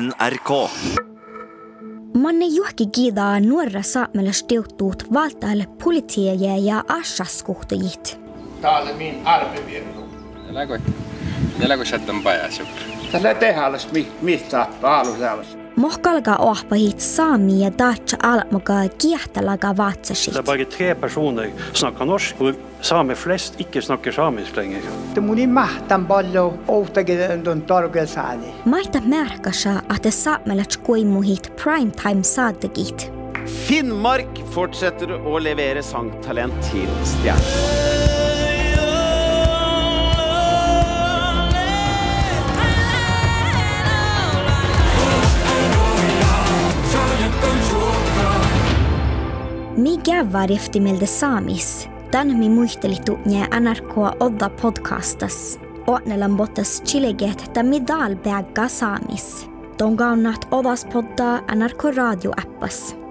NRK. Man juhkikiida nuorra saamelaista tiuttuut valtaille politieje ja asjaskuhtajit. Tää oli min arpivirnu. Eläkö? Eläkö sä tämän pajasykkö? Tällä tehdä olisi mistä paalusäävässä. Mohkalga ohpahit saami ja dacha almaga kiehtalaga vatsasit. Det er bare tre personer snakker norsk, hvor same flest ikke snakker samisk lenger. ballo outagedon torgelsani. Maita merkasa at det saamelais kuimuhit primetime saadagit. Finnmark fortsetter å levere sangtalent til stjernen. Mikä varjeftimiltä saamis? Tanmi muistelitu ja anarkoa odda podcastas. Oatnelan bottas chileget tammi dalbägga saamis. Tonga on naht odas podda anarko radio appas.